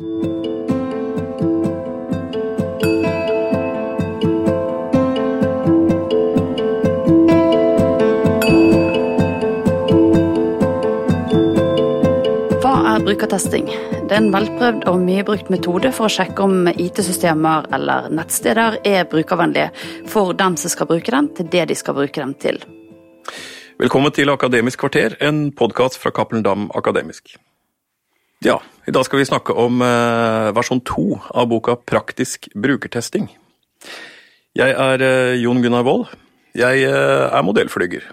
Er brukertesting? Det er en velprøvd og mye brukt metode for å sjekke om IT-systemer eller nettsteder er brukervennlige for dem som skal bruke dem, til det de skal bruke dem til. Velkommen til Akademisk kvarter, en podkast fra Cappelen Dam Akademisk. Ja, i dag skal vi snakke om eh, versjon to av boka Praktisk brukertesting. Jeg er eh, Jon Gunnar Wold. Jeg eh, er modellflyger.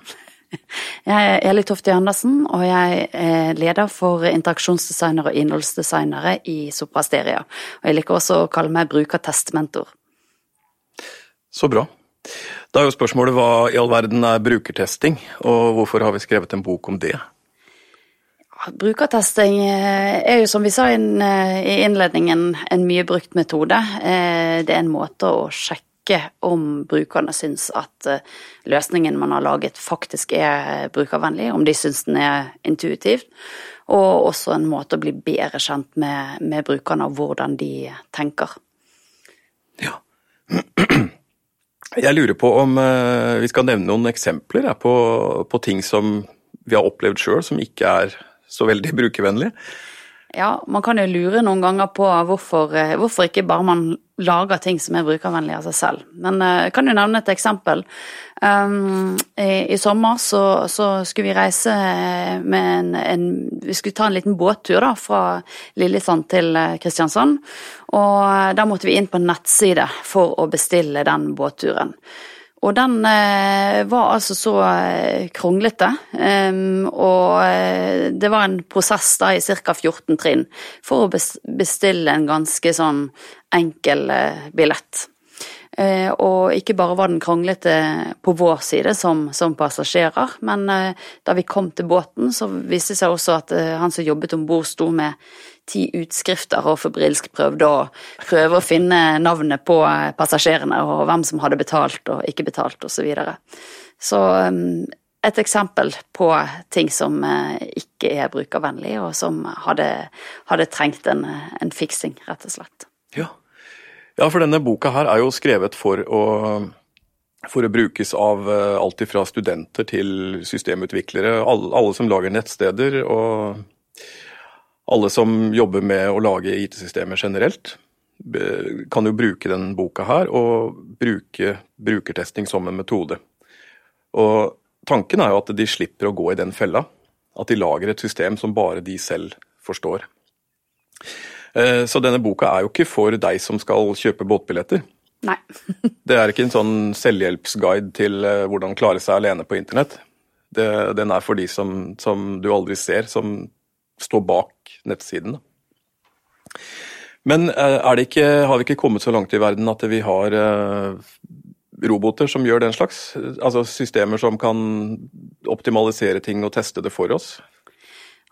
Jeg er Eli Tofte Andersen, og jeg er leder for interaksjonsdesignere og innholdsdesignere i Soprasteria. Og jeg liker også å kalle meg brukertestmentor. Så bra. Da er jo spørsmålet hva i all verden er brukertesting, og hvorfor har vi skrevet en bok om det? Brukertesting eh, er jo som vi sa i innledningen en mye brukt metode. Eh, det er en måte å sjekke om brukerne syns at eh, løsningen man har laget faktisk er brukervennlig, om de syns den er intuitiv. Og også en måte å bli bedre kjent med, med brukerne og hvordan de tenker. Ja. Jeg lurer på om vi skal nevne noen eksempler på, på ting som vi har opplevd sjøl som ikke er så veldig brukervennlig. Ja, man kan jo lure noen ganger på hvorfor, hvorfor ikke bare man lager ting som er brukervennlige av seg selv. Men jeg kan jo nevne et eksempel. Um, i, sommer så, så, skulle vi reise med en, en, Vi skulle ta en liten båttur da, fra Lillesand til Kristiansand. Og da måtte vi inn på en nettside for å bestille den båtturen. Og den eh, var altså så eh, kronglete, um, og eh, det var en prosess da i ca. 14 trinn for å bestille en ganske sånn enkel billett. Og ikke bare var den kronglete på vår side som, som passasjerer, men da vi kom til båten, så viste det seg også at han som jobbet om bord, sto med ti utskrifter og febrilsk prøvde å prøve å finne navnet på passasjerene og hvem som hadde betalt og ikke betalt osv. Så, videre. så et eksempel på ting som ikke er brukervennlig, og som hadde, hadde trengt en, en, fiksing, rett og slett. Ja. ja, for denne boka her er jo skrevet for å for å brukes av alt fra studenter til systemutviklere, alle, alle som lager nettsteder, og alle som jobber med å lage IT-systemer generelt, kan jo bruke denne boka her og bruke brukertesting som en metode. Og tanken er jo at de slipper å gå i den fella. At de lager et system som bare de selv forstår. Eh, så denne boka er jo ikke for deg som skal kjøpe båtbilletter. Nei. det er ikke en sånn selvhjelpsguide til eh, hvordan klare seg alene på internett. Det, den er for de som, som du aldri ser, som står bak nettsiden. Men eh, ikke, har vi ikke kommet så langt i verden at vi har eh, roboter som gjør den slags? Altså systemer som kan optimalisere ting og teste det for oss?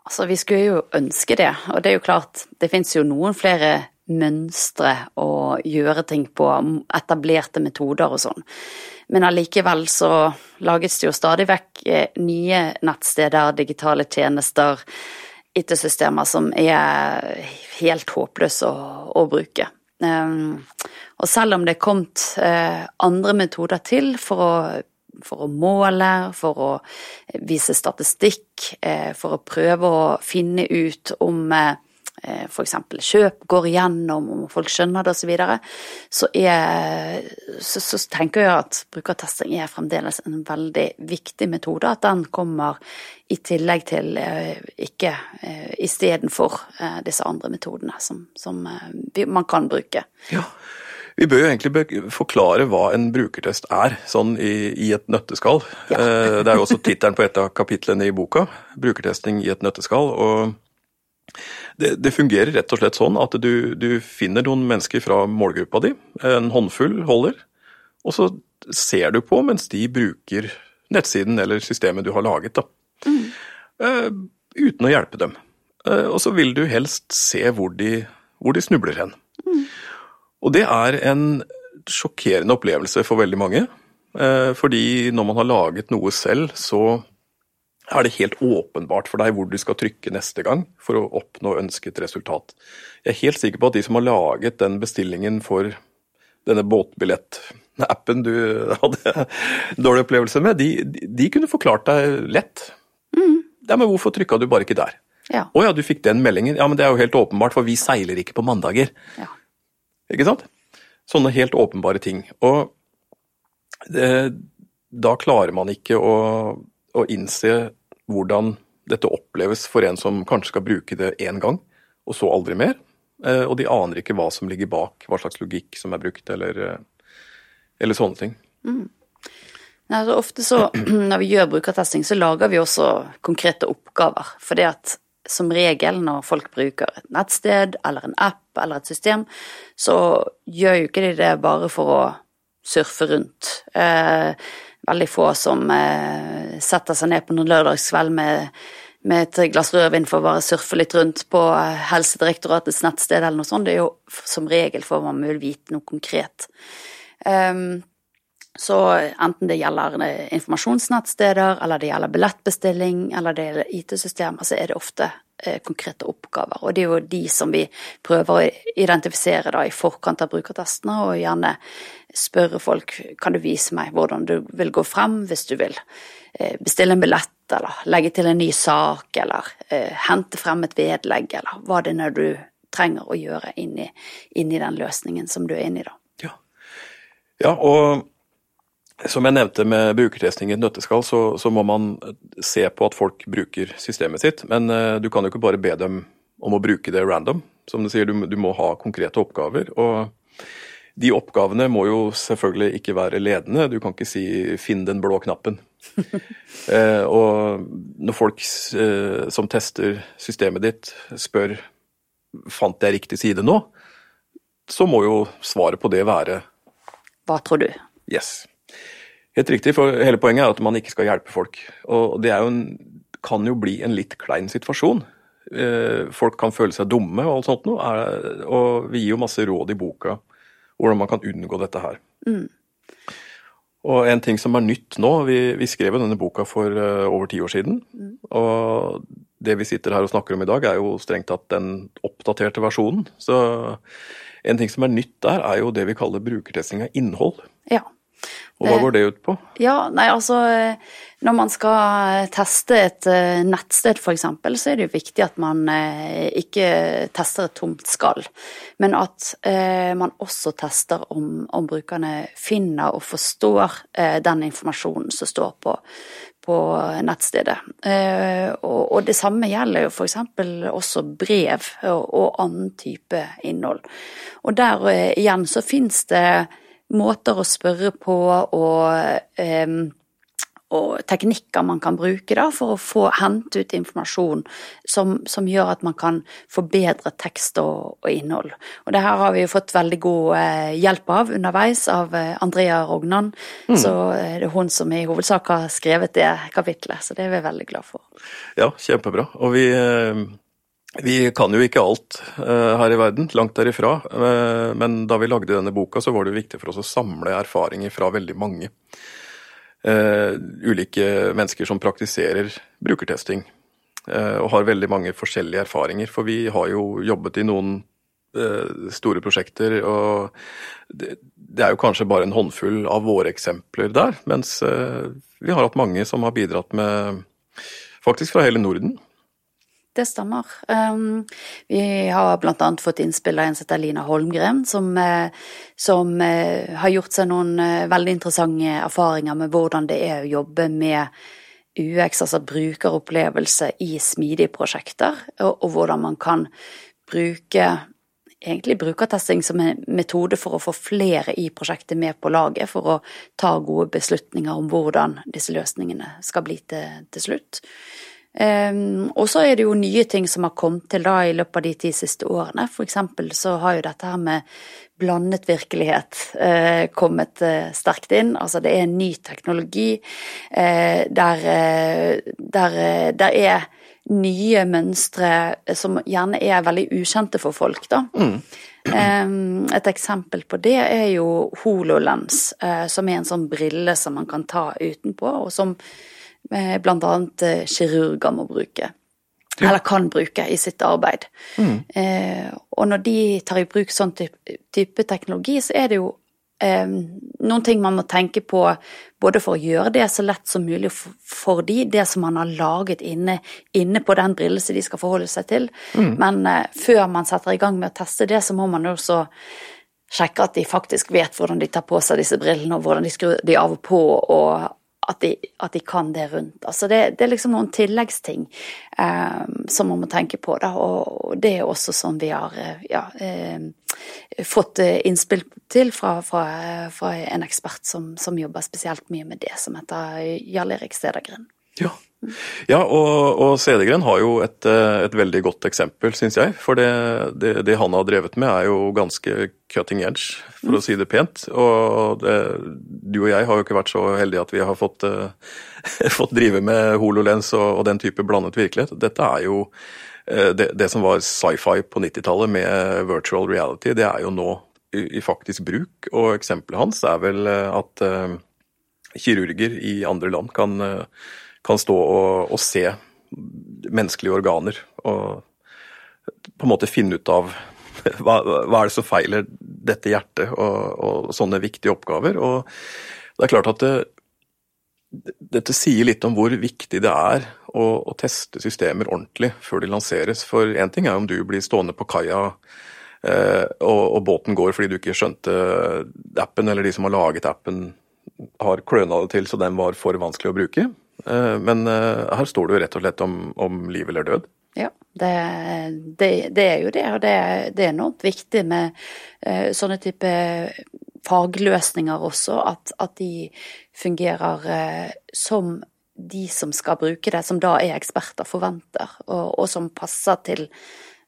Altså, Vi skulle jo ønske det, og det er jo klart, det fins jo noen flere mønstre å gjøre ting på, etablerte metoder og sånn. Men allikevel så lages det jo stadig vekk eh, nye nettsteder, digitale tjenester, IT-systemer som er helt håpløse å, å bruke. Um, og selv om det er kommet uh, andre metoder til for å, for å, måle, for å vise statistikk, uh, for å prøve å finne ut om uh, f.eks. kjøp går igjennom, om folk skjønner det osv., så, så, så, så tenker jeg at brukertesting er fremdeles en veldig viktig metode. At den kommer i tillegg til, eh, ikke eh, istedenfor disse andre metodene som, som man kan bruke. Ja. Vi bør jo egentlig forklare hva en brukertest er, sånn i, i et nøtteskall. Ja. Det er jo også tittelen på et av kapitlene i boka, 'Brukertesting i et nøtteskall'. og det, det, fungerer rett og slett sånn at du, du, finner noen mennesker fra målgruppa di, en håndfull holder, og så ser du på mens de bruker nettsiden eller systemet du har laget. da. Mm. Uh, uten å hjelpe dem. Uh, og så vil du helst se hvor de, hvor de snubler hen. Mm. Og det er en sjokkerende opplevelse for veldig mange. Uh, fordi når man har laget noe selv, så er det helt åpenbart for deg hvor du skal trykke neste gang for å oppnå ønsket resultat. Jeg er helt sikker på at de som har laget den bestillingen for denne båtbillett-appen du hadde dårlig opplevelse med, de, de kunne forklart deg lett. Mm. Ja, men hvorfor trykka du bare ikke der? Ja. Å ja, du fikk den meldingen. Ja, men det er jo helt åpenbart, for vi seiler ikke på mandager. Ja. Ikke sant? Sånne helt åpenbare ting. Og det, da klarer man ikke å, å innse hvordan dette oppleves for en som kanskje skal bruke det én gang, og så aldri mer. Eh, og de aner ikke hva som ligger bak, hva slags logikk som er brukt, eller, eh, eller sånne ting. Mm. Altså ofte så, når vi gjør brukertesting, så lager vi også konkrete oppgaver. For det at som regel når folk bruker et nettsted eller en app eller et system, så gjør jo ikke de det bare for å surfe rundt. Eh, veldig få som eh, setter seg ned på noen lørdagskveld med, med et glass rødvin for å bare surfe litt rundt på eh, Helsedirektoratets nettsted eller noe sånt. Det er jo som regel for man vil vite noe konkret. Um, så enten det gjelder eh, informasjonsnettsteder, eller det gjelder billettbestilling, eller det gjelder IT-systemer, så er det ofte konkrete oppgaver. Og det er jo de som vi prøver å identifisere da i forkant av brukertestene, og gjerne spørre folk kan du vise meg hvordan du vil gå frem hvis du vil eh, bestille en billett, eller legge til en ny sak, eller eh, hente frem et vedlegg, eller hva det er du trenger å gjøre inni, inni den løsningen som du er inne i, da. Ja. ja, og som jeg nevnte med brukertesting i et nøtteskall, så, så, må man se på at folk bruker systemet sitt. Men uh, du kan jo ikke bare be dem om å bruke det random. Som du sier, du, du, må ha konkrete oppgaver. Og de oppgavene må jo selvfølgelig ikke være ledende. Du kan ikke si 'finn den blå knappen'. uh, og når folk uh, som tester systemet ditt spør 'fant jeg riktig side nå', så må jo svaret på det være Hva tror du? Yes. Helt riktig, for hele poenget er at man ikke skal hjelpe folk. Og det jo en, kan jo bli en litt klein situasjon. Eh, folk kan føle seg dumme og alt sånt noe. Og vi gir jo masse råd i boka hvordan man kan unngå dette her. Mm. Og en ting som er nytt nå, vi, vi skrev jo denne boka for uh, over ti år siden. Mm. Og det vi sitter her og snakker om i dag, er jo strengt tatt den oppdaterte versjonen. Så en ting som er nytt der, er jo det vi kaller brukertesting av innhold. Ja. Og hva går det ut på? Ja, nei altså Når man skal teste et eh, nettsted f.eks., så er det jo viktig at man eh, ikke tester et tomt skall, men at eh, man også tester om, om brukerne finner og forstår den informasjonen som står på, på nettstedet. Og, det samme gjelder jo f.eks. også brev og annen type innhold. Og der igjen så finnes det måter å spørre på og, og teknikker man kan bruke da, for å få hente ut informasjon som, som gjør at man kan forbedre tekst og, og, innhold. Og det her har vi jo fått veldig god eh, hjelp av underveis av eh, Andrea Rognan. Mm. Så eh, det er hun som i hovedsak har skrevet det kapitlet, så det er vi veldig glad for. Ja, kjempebra. Og vi vi kan jo ikke alt uh, her i verden, langt derifra. Uh, men da vi lagde denne boka, så var det viktig for oss å samle erfaringer fra veldig mange. Uh, ulike mennesker som praktiserer brukertesting. og har veldig mange forskjellige erfaringer. For vi har jo jobbet i noen store prosjekter, og det, er jo kanskje bare en håndfull av våre eksempler der. Mens vi har hatt mange som har bidratt med faktisk fra hele Norden. Det stemmer. Um, vi har bl.a. fått innspill av en som heter Lina Holmgren, som, uh, som uh, har gjort seg noen uh, veldig interessante erfaringer med hvordan det er å jobbe med UX, altså brukeropplevelse, i smidige prosjekter, og, og hvordan man kan bruke egentlig brukertesting som en metode for å få flere i prosjektet med på laget, for å ta gode beslutninger om hvordan disse løsningene skal bli til, til slutt. Um, og så er det jo nye ting som har kommet til da i løpet av de ti siste årene. For eksempel så har jo dette her med blandet virkelighet uh, kommet uh, sterkt inn. Altså det er en ny teknologi uh, der, der, der, er nye mønstre som gjerne er veldig ukjente for folk, da. Mm. Um, et eksempel på det er jo HoloLens, som er en sånn brille som man kan ta utenpå, og som eh, annet eh, kirurger må bruke. Ja. Eller kan bruke i sitt arbeid. Mm. Eh, og når de tar i bruk sånn type, type teknologi, så er det jo eh, noen ting man må tenke på både for å gjøre det så lett som mulig for, for de, det som man har laget inne, inne på den brillelse de skal forholde seg til. Mm. Men eh, før man setter i gang med å teste det, så må man også sjekke at de faktisk vet hvordan de tar på seg disse brillene, og hvordan de skrur de av og på, og at de, at de, kan det rundt. Altså det, det, er liksom noen tilleggsting eh, som man må tenke på, da, og det er også sånn vi har eh, ja, eh, fått eh, innspill til fra, fra, fra en ekspert som, som, jobber spesielt mye med det, som heter Jarl Erik Stedergren. Ja, ja, og, og Cedergren har jo et, eh, et, veldig godt eksempel, syns jeg. For det, det, det, han har drevet med er jo ganske cutting edge, for mm. å si det pent. Og det, du og jeg har jo ikke vært så heldige at vi har fått, uh, fått drive med hololens og, og, den type blandet virkelighet. Dette er jo uh, det, som var sci-fi på 90-tallet med virtual reality, det er jo nå i, i, faktisk bruk. Og eksempelet hans er vel at kirurger i andre land kan kan stå og, og, se menneskelige organer og på en måte finne ut av hva, hva er det som feiler dette hjertet, og, og, sånne viktige oppgaver. Og det er klart at det, dette sier litt om hvor viktig det er å, å teste systemer ordentlig før de lanseres. For én ting er om du blir stående på kaia eh, og, og, båten går fordi du ikke skjønte appen, eller de som har laget appen har kløna det til så den var for vanskelig å bruke. Eh, men eh, her står det jo rett og slett om, om liv eller død. Ja, det, det, det, er jo det, og det, det er enormt viktig med uh, sånne type fagløsninger også, at, at de fungerer som de som skal bruke det, som da er eksperter, forventer, og, og som passer til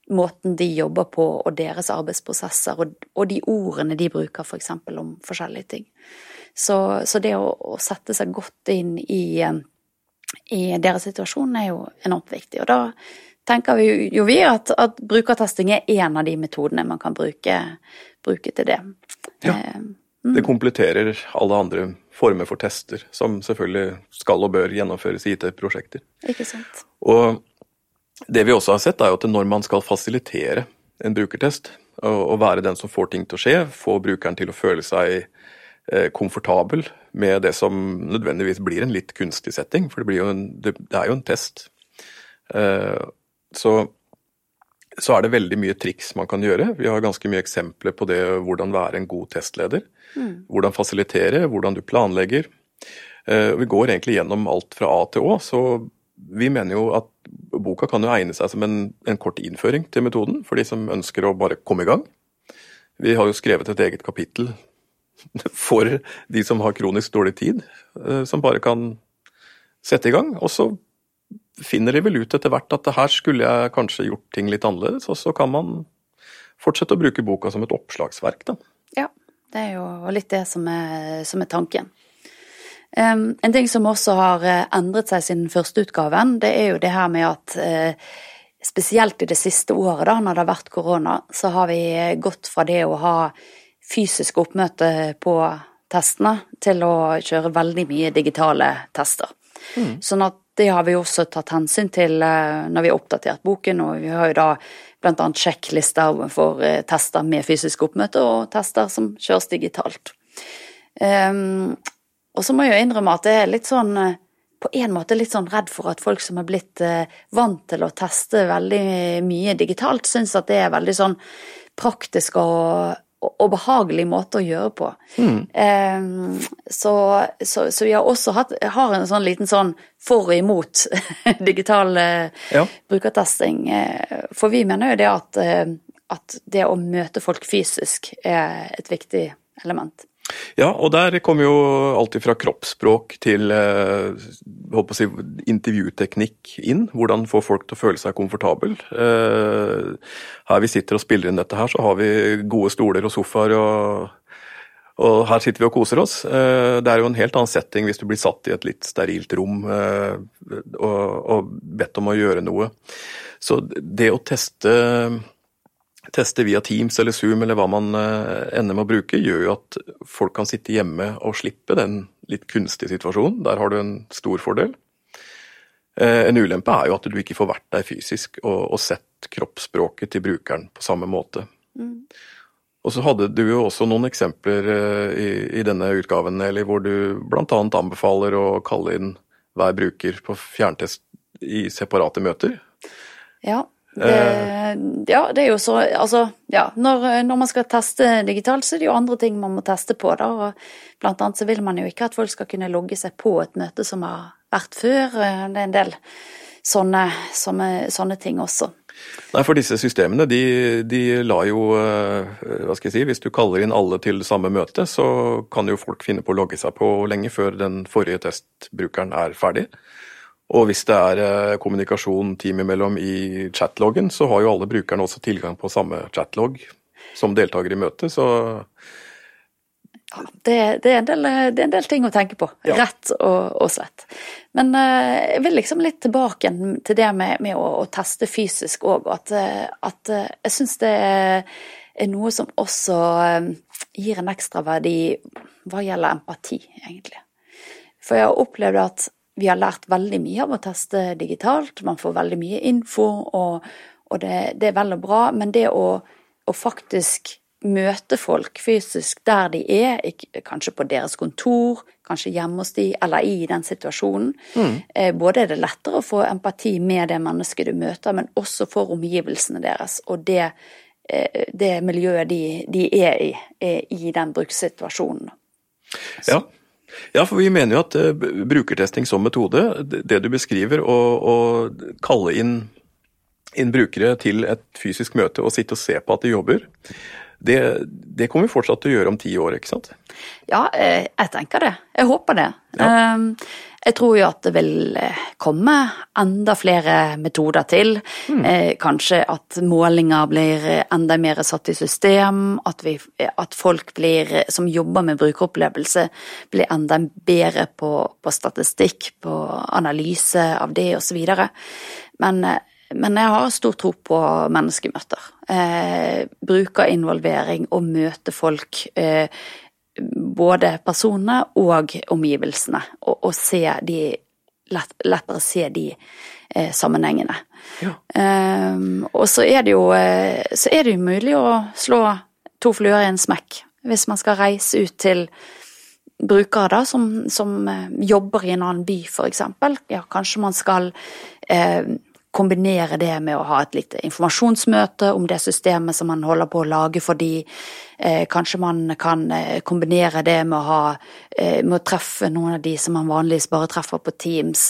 måten de jobber på og deres arbeidsprosesser, og, og de ordene de bruker f.eks. For om forskjellige ting. Så, så det å, å, sette seg godt inn i i deres situasjon er jo enormt viktig. Og da tenker vi jo vi at, at brukertesting er en av de metodene man kan bruke, bruke til det. Ja, eh, mm. det kompletterer alle andre former for tester som selvfølgelig skal og bør gjennomføres i IT-prosjekter. Ikke sant. Og det vi også har sett, er jo at når man skal fasilitere en brukertest, og være den som får ting til å skje, få brukeren til å føle seg komfortabel med det som nødvendigvis blir en litt kunstig setting, for det, en, det, det er jo en test. Eh, så, så, er det veldig mye triks man kan gjøre. Vi har ganske mye eksempler på det hvordan være en god testleder. Mm. Hvordan fasilitere, hvordan du planlegger. Eh, vi går egentlig gjennom alt fra A til Å, så vi mener jo at boka kan jo egne seg som en, en kort innføring til metoden, for de som ønsker å bare komme i gang. Vi har jo skrevet et eget kapittel for de som har kronisk dårlig tid, eh, som bare kan sette i gang. Og så finner de vel ut etter hvert at her skulle jeg kanskje gjort ting litt annerledes, og så kan man fortsette å bruke boka som et oppslagsverk, da. Ja, det er jo litt det som er, som er tanken. Um, en ting som også har eh, endret seg siden førsteutgaven, det er jo det her med at uh, spesielt i det siste året, da, når det har vært korona, så har vi gått fra det å ha fysisk oppmøte på testene til å kjøre veldig mye digitale tester. Mm. Sånn at det har vi også tatt hensyn til eh, når vi har oppdatert boken, og vi har jo da bl.a. sjekklister for eh, tester med fysisk oppmøte og tester som kjøres digitalt. Um, og så må jeg jo innrømme at jeg er litt sånn eh, på en måte litt sånn redd for at folk som er blitt vant til å teste veldig mye digitalt, syns at det er veldig sånn praktisk og og behagelig måte å gjøre på. Mm. Um, så, så, så, vi har også hatt, har en sånn liten sånn for og imot digital uh, ja. brukertesting. Uh, for vi mener jo det at, uh, at det å møte folk fysisk er et viktig element. Ja, og der kommer jo alt fra kroppsspråk til eh, si, intervjuteknikk inn. Hvordan få folk til å føle seg komfortabel. Eh, her vi sitter og spiller inn dette her, så har vi gode stoler og sofaer. og, og her sitter vi og koser oss. Eh, det er jo en helt annen setting hvis du blir satt i et litt sterilt rom og, og bedt om å gjøre noe. Så det å teste teste via Teams eller Zoom eller hva man eh, ender med å bruke, gjør jo at folk kan sitte hjemme og slippe den litt kunstige situasjonen. Der har du en stor fordel. Eh, en ulempe er jo at du ikke får vært der fysisk og, og sett kroppsspråket til brukeren på samme måte. Mm. Og så hadde du jo også noen eksempler eh, i, i denne utgaven, Eli, hvor du bl.a. anbefaler å kalle inn hver bruker på fjerntest i separate møter. Ja, det, ja, det er jo så Altså, ja. Når, når, man skal teste digitalt, så er det jo andre ting man må teste på, da. Og blant annet så vil man jo ikke at folk skal kunne logge seg på et møte som har vært før. Det er en del sånne, sånne, sånne ting også. Nei, for disse systemene de, de lar jo eh, Hva skal jeg si, hvis du kaller inn alle til samme møte, så kan jo folk finne på å logge seg på lenge før den forrige testbrukeren er ferdig. Og hvis det er eh, kommunikasjon team imellom i chatloggen, så har jo alle brukerne også tilgang på samme chatlog som deltaker i møtet, så ja, det, det, er del, det, er en del, ting å tenke på, ja. rett og, og, slett. Men uh, jeg vil liksom litt tilbake til det med, med å, å, teste fysisk òg, at, at uh, jeg syns det er, er, noe som også uh, gir en ekstraverdi hva gjelder empati, egentlig. For jeg har opplevd at vi har lært veldig mye av å teste digitalt. Man får veldig mye info, og, og det, det, er vel og bra. Men det å, å, faktisk møte folk fysisk der de er, kanskje på deres kontor, kanskje hjemme hos de, eller i den situasjonen, mm. eh, både er det lettere å få empati med det mennesket du møter, men også for omgivelsene deres og det, eh, det miljøet de, de, er i, er i den brukssituasjonen. Så. Ja, ja, for vi mener jo at uh, brukertesting som metode, det du beskriver, å, å kalle inn, inn, brukere til et fysisk møte og sitte og se på at de jobber, det, det kommer vi fortsatt til å gjøre om ti år, ikke sant? Ja, eh, jeg tenker det. Jeg håper det. Ja. Ehm, jeg tror jo at det vil eh, komme enda flere metoder til. Mm. kanskje at målinger blir enda mer satt i system. At, vi, at folk blir, som jobber med brukeropplevelse, blir enda bedre på, på statistikk, på analyse av det osv. Men, men jeg har stor tro på menneskemøter. Eh, brukerinvolvering og møte folk. Eh, både personene og omgivelsene, og, og se de lett, lettere se de eh, sammenhengene. Ja. Um, og så er, det jo, eh, så er det jo mulig å slå to fluer i en smekk hvis man skal reise ut til brukere da, som, som eh, jobber i en annen by, f.eks. Ja, kanskje man skal eh, kombinere det med å ha et lite informasjonsmøte om det systemet som man holder på å lage for de. Eh, kanskje man kan eh, kombinere det med å, ha, eh, med å treffe noen av de som man vanligvis bare treffer på Teams.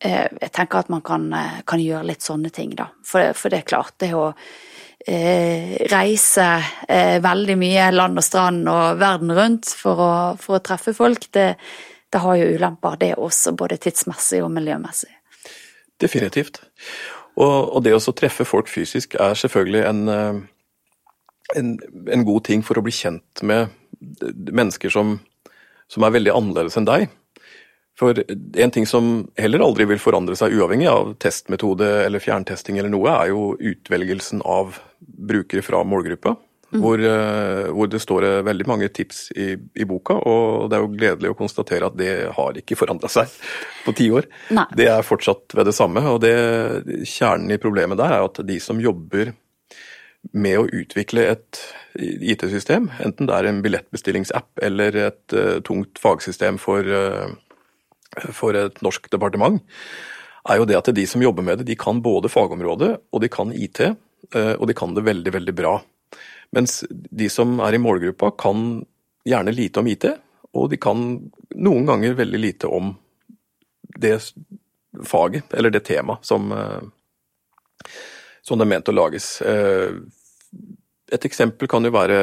Eh, jeg tenker at man kan, eh, kan, gjøre litt sånne ting, da. For, for det er klart, det å eh, reise veldig mye land og strand og verden rundt for å, for å treffe folk, det, det har jo ulemper, det også, både tidsmessig og miljømessig. Definitivt. Og, og det å treffe folk fysisk er selvfølgelig en, eh, en, en, god ting for å bli kjent med mennesker som, som er veldig annerledes enn deg. For en ting som heller aldri vil forandre seg uavhengig av testmetode eller fjerntesting eller noe, er jo utvelgelsen av brukere fra målgruppa. Mm. Hvor, eh, hvor, det står eh, veldig mange tips i, i, boka, og det er jo gledelig å konstatere at det har ikke forandra seg på ti år. Nei. Det er fortsatt ved det samme, og det, kjernen i problemet der er at de som jobber med å utvikle et IT-system, enten det er en billettbestillingsapp eller et uh, tungt fagsystem for, uh, for et norsk departement, er jo det at de som jobber med det, de kan både fagområdet og de kan IT, uh, og de kan det veldig, veldig bra. Mens de som er i målgruppa kan gjerne lite om IT, og de kan noen ganger veldig lite om det faget, eller det temaet, som, eh, som det er ment å lages. Eh, et eksempel kan jo være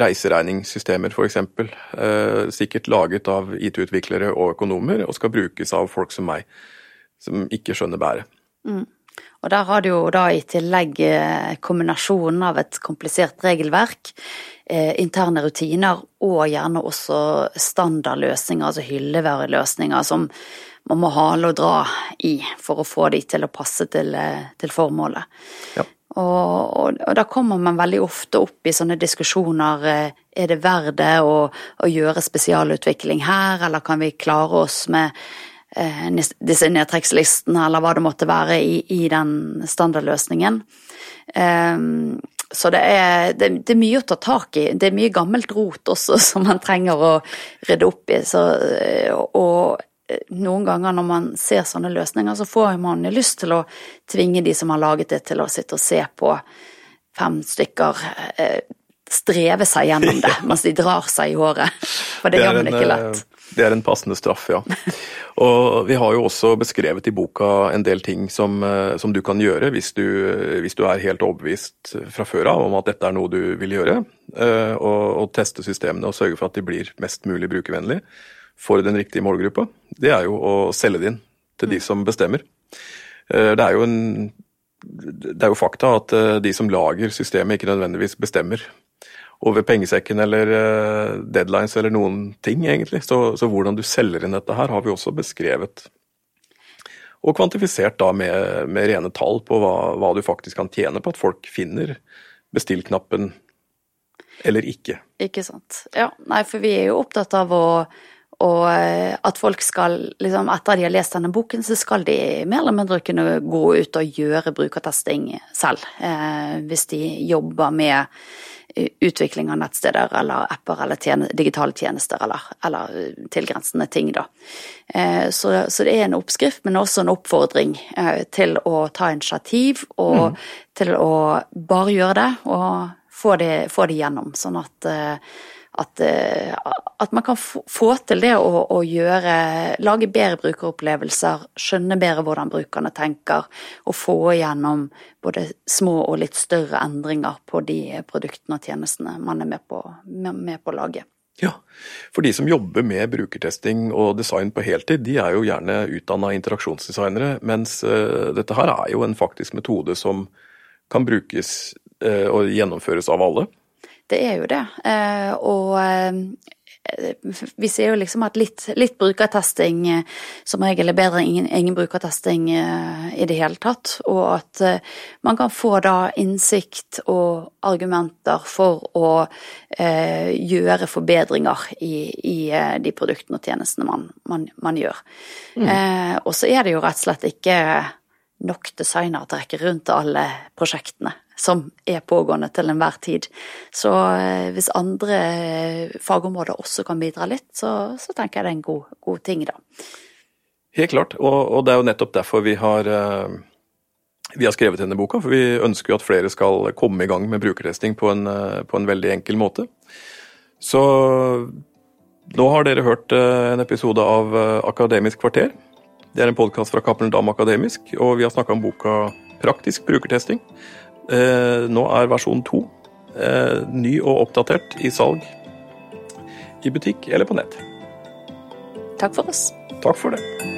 reiseregningssystemer, f.eks. Eh, sikkert laget av IT-utviklere og økonomer, og skal brukes av folk som meg, som ikke skjønner bæret. Mm. Og der har du jo da i tillegg eh, kombinasjonen av et komplisert regelverk, eh, interne rutiner og gjerne også standardløsninger, altså hyllevareløsninger som man må hale og dra i for å få de til å passe til, eh, til formålet. Ja. Og, og, og, da kommer man veldig ofte opp i sånne diskusjoner er det verdt det å, å, gjøre spesialutvikling her, eller kan vi klare oss med disse nedtrekkslistene, eller hva det måtte være i, i den standardløsningen. Um, så det er, det, det er, mye å ta tak i. Det er mye gammelt rot også som man trenger å rydde opp i. Så, og noen ganger når man ser sånne løsninger, så får man jo lyst til å tvinge de som har laget det, til å sitte og se på fem stykker eh, streve seg gjennom det mens de drar seg i håret. For det, det gjør man ikke lett. Eh, det er en passende straff, ja. Og vi har jo også beskrevet i boka en del ting som, eh, som du kan gjøre hvis du, hvis du, er helt overbevist fra før av om at dette er noe du vil gjøre. Og, og teste systemene og sørge for at de blir mest mulig brukervennlige for den riktige målgruppa. Det er jo å selge det inn til de mm. som bestemmer. Det er jo en det er jo fakta at eh, de som lager systemet, ikke nødvendigvis bestemmer over pengesekken eller eh, deadlines eller noen ting, egentlig. Så, så, hvordan du selger inn dette her, har vi også beskrevet. Og kvantifisert da med, med rene tall på hva, hva, du faktisk kan tjene på at folk finner bestill-knappen eller ikke. Ikke sant. Ja, nei, for vi er jo opptatt av å og at folk skal, liksom, etter de har lest denne boken, så skal de mer eller mindre kunne gå ut og gjøre brukertesting selv. Eh, hvis de jobber med utvikling av nettsteder eller apper eller tjene, digitale tjenester eller, eller, eh, tilgrensende ting, da. Eh, så, så, det er en oppskrift, men også en oppfordring eh, til å ta initiativ og mm. til å bare gjøre det og få det, få det gjennom, sånn at at, eh, at, man kan få til det å, å, gjøre Lage bedre brukeropplevelser, skjønne bedre hvordan brukerne tenker, og få igjennom både små og litt større endringer på de produktene og tjenestene man er med på, med på å lage. Ja, for de som jobber med brukertesting og design på heltid, de er jo gjerne utdanna interaksjonsdesignere, mens uh, dette her er jo en faktisk metode som kan brukes uh, og gjennomføres av alle. Det er jo det. Eh, og eh, vi ser jo liksom at litt, litt brukertesting eh, som regel er bedre enn ingen, ingen, brukertesting i det hele tatt. Og at man kan få da innsikt og argumenter for å eh, gjøre forbedringer i, i, de produktene og tjenestene man, man, man gjør. Mm. Eh, og så er det jo rett og slett ikke nok designere til å rekke rundt alle prosjektene som er pågående til enhver tid. Så eh, hvis andre eh, fagområder også kan bidra litt, så, så tenker jeg det er en god, god ting, da. Helt klart, og, og, det er jo nettopp derfor vi har, eh, vi har skrevet denne boka. For vi ønsker jo at flere skal komme i gang med brukertesting på en, på en veldig enkel måte. Så nå har dere hørt en episode av Akademisk kvarter. Det er en podkast fra Cappelen Dam Akademisk, og vi har snakka om boka Praktisk brukertesting. Eh, nå er versjon to eh, ny og oppdatert i salg i butikk eller på nett. Takk for oss. Takk for det.